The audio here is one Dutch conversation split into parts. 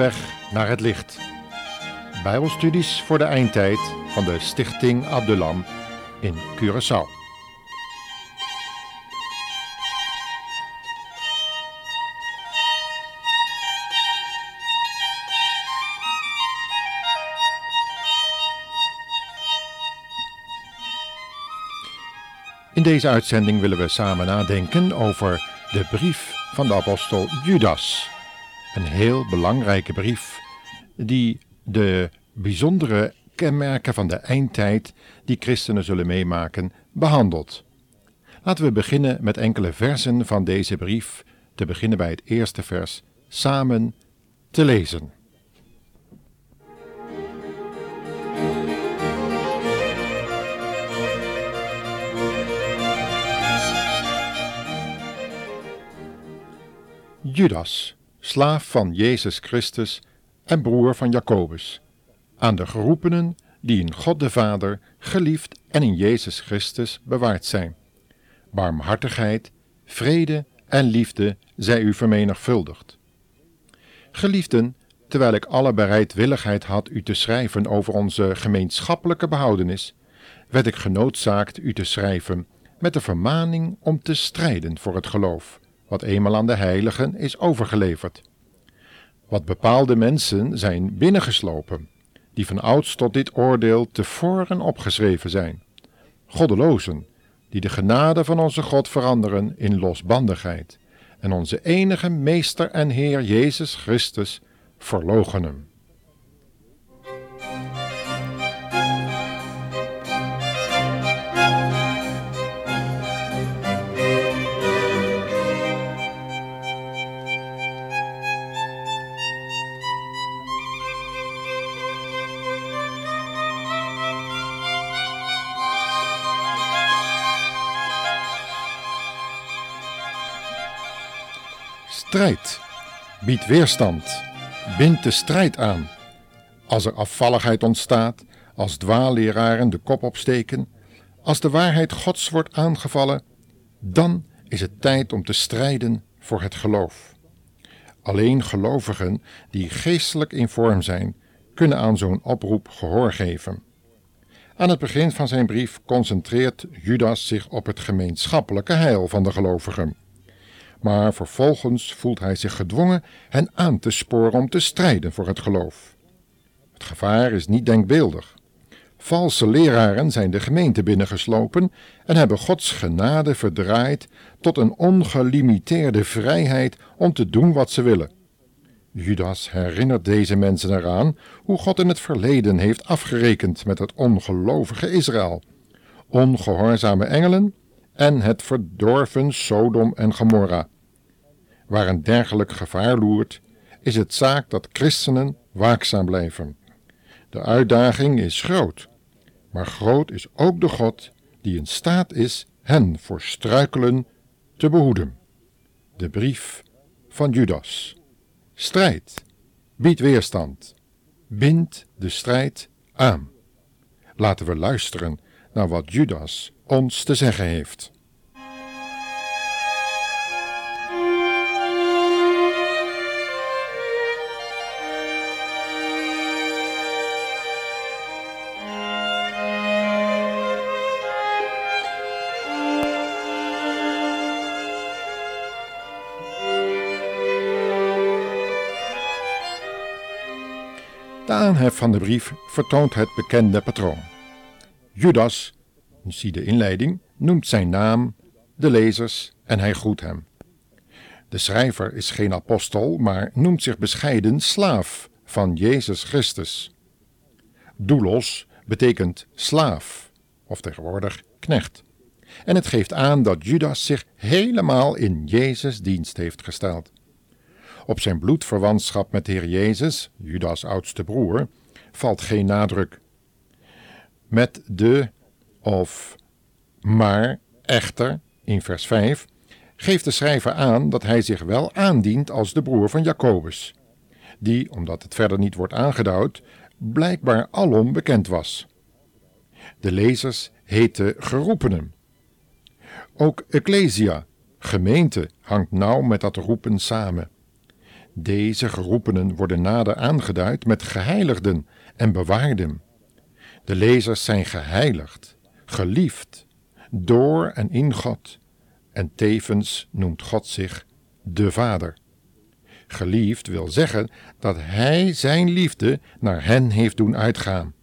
Weg naar het licht. Bijbelstudies voor de eindtijd van de Stichting Abdulam in Curaçao. In deze uitzending willen we samen nadenken over de brief van de apostel Judas. Een heel belangrijke brief die de bijzondere kenmerken van de eindtijd die christenen zullen meemaken behandelt. Laten we beginnen met enkele versen van deze brief, te beginnen bij het eerste vers, samen te lezen. Judas, slaaf van Jezus Christus en broer van Jacobus, aan de geroepenen die in God de Vader, geliefd en in Jezus Christus bewaard zijn. Barmhartigheid, vrede en liefde zij u vermenigvuldigd. Geliefden, terwijl ik alle bereidwilligheid had u te schrijven over onze gemeenschappelijke behoudenis, werd ik genoodzaakt u te schrijven met de vermaning om te strijden voor het geloof wat eenmaal aan de heiligen is overgeleverd. Wat bepaalde mensen zijn binnengeslopen, die van ouds tot dit oordeel tevoren opgeschreven zijn. Goddelozen, die de genade van onze God veranderen in losbandigheid, en onze enige Meester en Heer Jezus Christus verloochenen. Strijd biedt weerstand, bindt de strijd aan. Als er afvalligheid ontstaat, als dwaalleraren de kop opsteken, als de waarheid Gods wordt aangevallen, dan is het tijd om te strijden voor het geloof. Alleen gelovigen die geestelijk in vorm zijn, kunnen aan zo'n oproep gehoor geven. Aan het begin van zijn brief concentreert Judas zich op het gemeenschappelijke heil van de gelovigen maar vervolgens voelt hij zich gedwongen hen aan te sporen om te strijden voor het geloof. Het gevaar is niet denkbeeldig. Valse leraren zijn de gemeente binnengeslopen en hebben Gods genade verdraaid tot een ongelimiteerde vrijheid om te doen wat ze willen. Judas herinnert deze mensen eraan hoe God in het verleden heeft afgerekend met het ongelovige Israël. Ongehoorzame engelen en het verdorven Sodom en Gomorra. Waar een dergelijk gevaar loert, is het zaak dat christenen waakzaam blijven. De uitdaging is groot, maar groot is ook de God die in staat is hen voor struikelen te behoeden. De brief van Judas. Strijd biedt weerstand, bindt de strijd aan. Laten we luisteren naar wat Judas ons te zeggen heeft. De aanhef van de brief vertoont het bekende patroon. Judas, zie de inleiding, noemt zijn naam, de lezers en hij groet hem. De schrijver is geen apostel, maar noemt zich bescheiden slaaf van Jezus Christus. Doulos betekent slaaf, of tegenwoordig knecht. En het geeft aan dat Judas zich helemaal in Jezus dienst heeft gesteld. Op zijn bloedverwantschap met de Heer Jezus, Judas' oudste broer, valt geen nadruk. Met de of maar echter in vers 5 geeft de schrijver aan dat hij zich wel aandient als de broer van Jacobus, die, omdat het verder niet wordt aangeduid, blijkbaar alom bekend was. De lezers heten geroepenen. Ook ecclesia, gemeente, hangt nauw met dat roepen samen. Deze geroepenen worden nader aangeduid met geheiligden en bewaarden. De lezers zijn geheiligd, geliefd, door en in God, en tevens noemt God zich de Vader. Geliefd wil zeggen dat Hij Zijn liefde naar hen heeft doen uitgaan.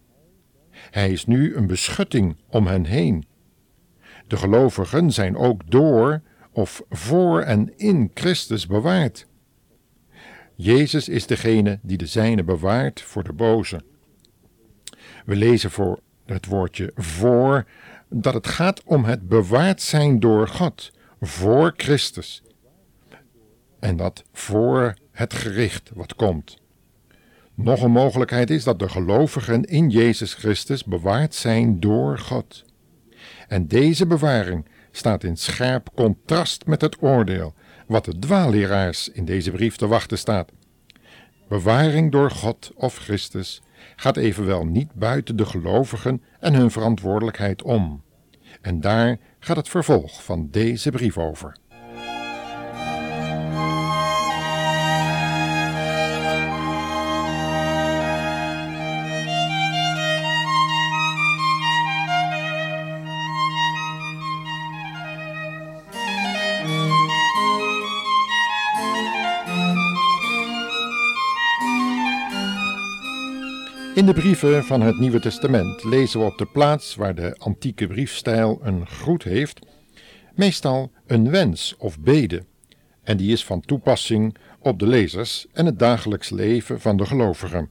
Hij is nu een beschutting om hen heen. De gelovigen zijn ook door of voor en in Christus bewaard. Jezus is degene die de zijne bewaart voor de boze. We lezen voor het woordje voor dat het gaat om het bewaard zijn door God, voor Christus. En dat voor het gericht wat komt. Nog een mogelijkheid is dat de gelovigen in Jezus Christus bewaard zijn door God. En deze bewaring staat in scherp contrast met het oordeel wat de dwaalleraars in deze brief te wachten staat. Bewaring door God of Christus gaat evenwel niet buiten de gelovigen en hun verantwoordelijkheid om. En daar gaat het vervolg van deze brief over. De brieven van het Nieuwe Testament lezen we op de plaats waar de antieke briefstijl een groet heeft, meestal een wens of bede, en die is van toepassing op de lezers en het dagelijks leven van de gelovigen.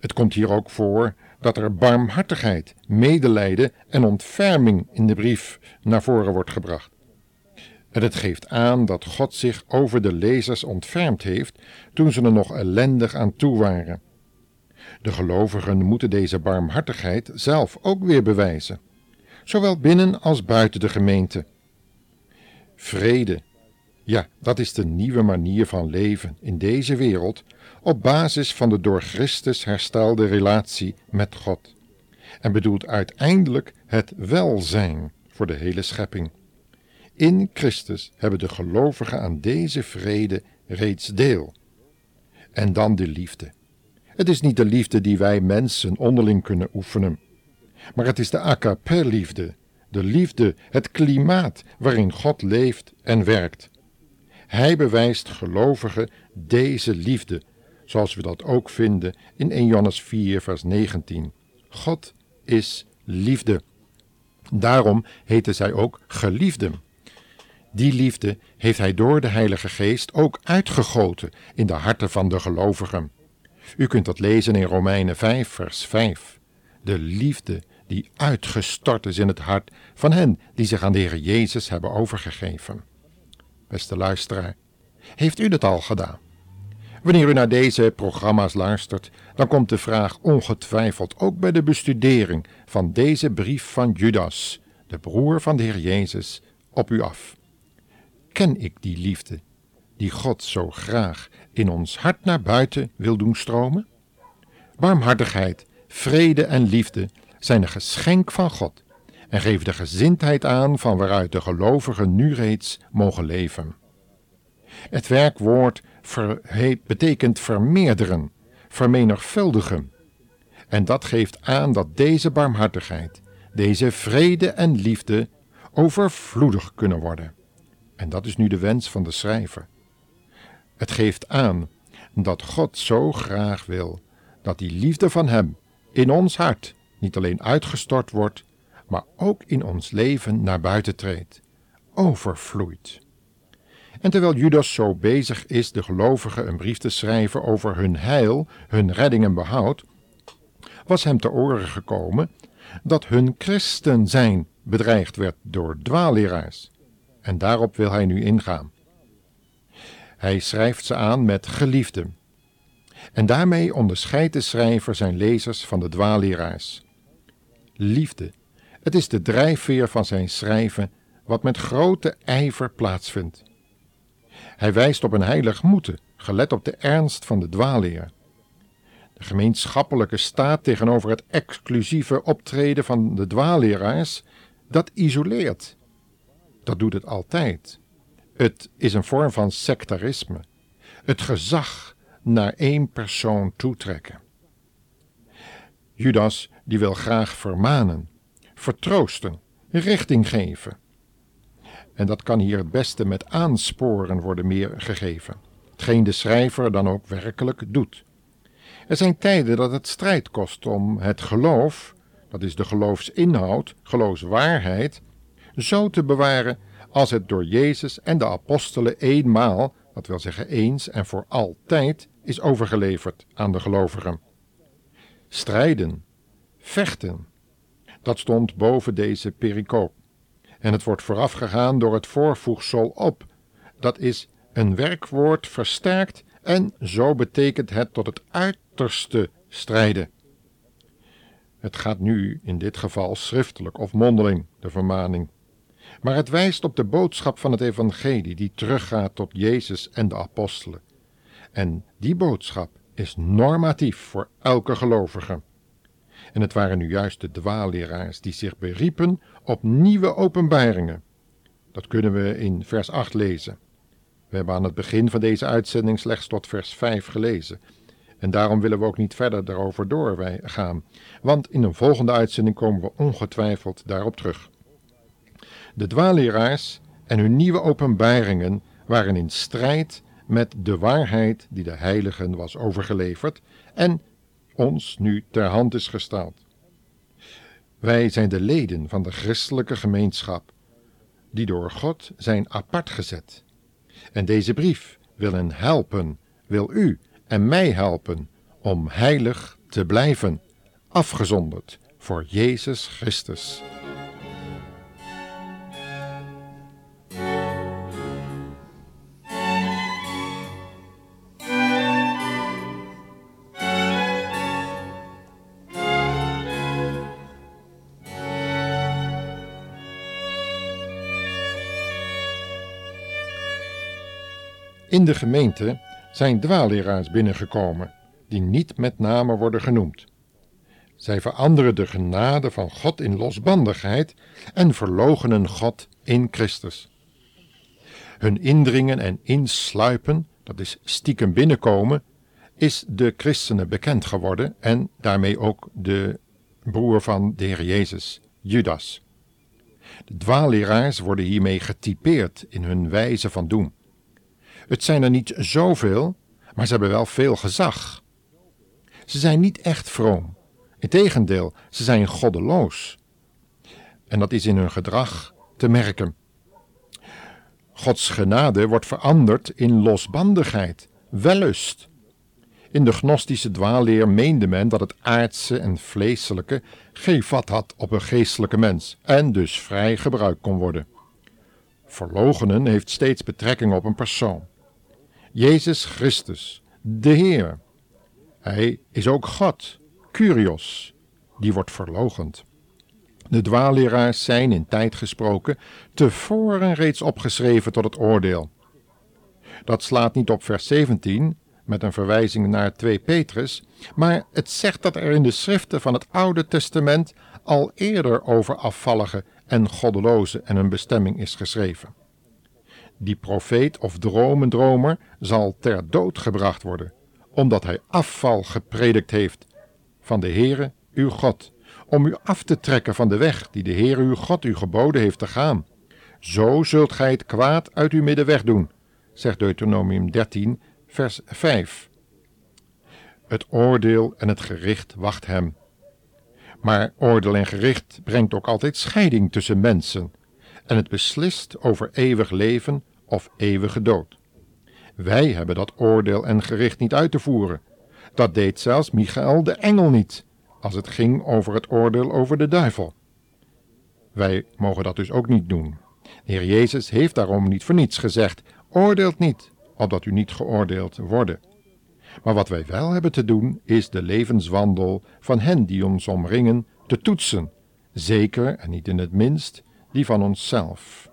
Het komt hier ook voor dat er barmhartigheid, medelijden en ontferming in de brief naar voren wordt gebracht. En het geeft aan dat God zich over de lezers ontfermd heeft toen ze er nog ellendig aan toe waren. De gelovigen moeten deze barmhartigheid zelf ook weer bewijzen, zowel binnen als buiten de gemeente. Vrede, ja, dat is de nieuwe manier van leven in deze wereld op basis van de door Christus herstelde relatie met God en bedoelt uiteindelijk het welzijn voor de hele schepping. In Christus hebben de gelovigen aan deze vrede reeds deel. En dan de liefde. Het is niet de liefde die wij mensen onderling kunnen oefenen, maar het is de agape-liefde, de liefde, het klimaat waarin God leeft en werkt. Hij bewijst gelovigen deze liefde, zoals we dat ook vinden in 1 Johannes 4, vers 19. God is liefde. Daarom heten zij ook geliefden. Die liefde heeft hij door de Heilige Geest ook uitgegoten in de harten van de gelovigen. U kunt dat lezen in Romeinen 5, vers 5. De liefde die uitgestort is in het hart van hen die zich aan de Heer Jezus hebben overgegeven. Beste luisteraar, heeft u dat al gedaan? Wanneer u naar deze programma's luistert, dan komt de vraag ongetwijfeld ook bij de bestudering van deze brief van Judas, de broer van de Heer Jezus, op u af. Ken ik die liefde die God zo graag in ons hart naar buiten wil doen stromen? Barmhartigheid, vrede en liefde zijn een geschenk van God en geven de gezindheid aan van waaruit de gelovigen nu reeds mogen leven. Het werkwoord betekent vermeerderen, vermenigvuldigen. En dat geeft aan dat deze barmhartigheid, deze vrede en liefde overvloedig kunnen worden. En dat is nu de wens van de schrijver. Het geeft aan dat God zo graag wil dat die liefde van Hem in ons hart niet alleen uitgestort wordt, maar ook in ons leven naar buiten treedt, overvloeit. En terwijl Judas zo bezig is de gelovigen een brief te schrijven over hun heil, hun redding en behoud, was hem te oren gekomen dat hun christen zijn bedreigd werd door dwaalleraars. En daarop wil hij nu ingaan. Hij schrijft ze aan met geliefde. En daarmee onderscheidt de schrijver zijn lezers van de dwaalleraars. Liefde, het is de drijfveer van zijn schrijven, wat met grote ijver plaatsvindt. Hij wijst op een heilig moeten, gelet op de ernst van de dwaalleer. De gemeenschappelijke staat tegenover het exclusieve optreden van de dwaalleraars, dat isoleert. Dat doet het altijd. Het is een vorm van sectarisme. het gezag naar één persoon toetrekken. Judas die wil graag vermanen, vertroosten, richting geven. En dat kan hier het beste met aansporen worden meer gegeven, hetgeen de schrijver dan ook werkelijk doet. Er zijn tijden dat het strijd kost om het geloof, dat is de geloofsinhoud, geloofswaarheid, zo te bewaren als het door Jezus en de apostelen eenmaal, dat wil zeggen eens en voor altijd, is overgeleverd aan de gelovigen. Strijden, vechten, dat stond boven deze pericoop. En het wordt voorafgegaan door het voorvoegsel op, dat is een werkwoord versterkt en zo betekent het tot het uiterste strijden. Het gaat nu in dit geval schriftelijk of mondeling, de vermaning. Maar het wijst op de boodschap van het evangelie die teruggaat tot Jezus en de apostelen. En die boodschap is normatief voor elke gelovige. En het waren nu juist de dwaalleraars die zich beriepen op nieuwe openbaringen. Dat kunnen we in vers 8 lezen. We hebben aan het begin van deze uitzending slechts tot vers 5 gelezen. En daarom willen we ook niet verder daarover doorgaan, want in een volgende uitzending komen we ongetwijfeld daarop terug. De dwaalleraars en hun nieuwe openbaringen waren in strijd met de waarheid die de heiligen was overgeleverd en ons nu ter hand is gesteld. Wij zijn de leden van de christelijke gemeenschap, die door God zijn apart gezet. En deze brief wil hen helpen, wil u en mij helpen om heilig te blijven, afgezonderd voor Jezus Christus. In de gemeente zijn dwaalleraars binnengekomen, die niet met name worden genoemd. Zij veranderen de genade van God in losbandigheid en verlogenen God in Christus. Hun indringen en insluipen, dat is stiekem binnenkomen, is de christenen bekend geworden en daarmee ook de broer van de Heer Jezus, Judas. De dwaalleraars worden hiermee getypeerd in hun wijze van doen. Het zijn er niet zoveel, maar ze hebben wel veel gezag. Ze zijn niet echt vroom. Integendeel, ze zijn goddeloos. En dat is in hun gedrag te merken. Gods genade wordt veranderd in losbandigheid, wellust. In de gnostische dwaalleer meende men dat het aardse en vleeselijke geen vat had op een geestelijke mens en dus vrij gebruikt kon worden. Verlogenen heeft steeds betrekking op een persoon. Jezus Christus, de Heer. Hij is ook God, Curios, die wordt verlogend. De dwaalleraars zijn in tijd gesproken tevoren reeds opgeschreven tot het oordeel. Dat slaat niet op vers 17 met een verwijzing naar 2 Petrus, maar het zegt dat er in de schriften van het Oude Testament al eerder over afvallige en goddelozen en hun bestemming is geschreven. Die profeet of dromendromer zal ter dood gebracht worden, omdat hij afval gepredikt heeft van de Heere uw God, om u af te trekken van de weg die de Heere uw God u geboden heeft te gaan. Zo zult gij het kwaad uit uw midden wegdoen, zegt Deuteronomium 13, vers 5. Het oordeel en het gericht wacht hem. Maar oordeel en gericht brengt ook altijd scheiding tussen mensen en het beslist over eeuwig leven of eeuwige dood. Wij hebben dat oordeel en gericht niet uit te voeren. Dat deed zelfs Michael de engel niet, als het ging over het oordeel over de duivel. Wij mogen dat dus ook niet doen. De Heer Jezus heeft daarom niet voor niets gezegd: oordeelt niet, opdat u niet geoordeeld worden. Maar wat wij wel hebben te doen, is de levenswandel van hen die ons omringen te toetsen, zeker en niet in het minst die van onszelf.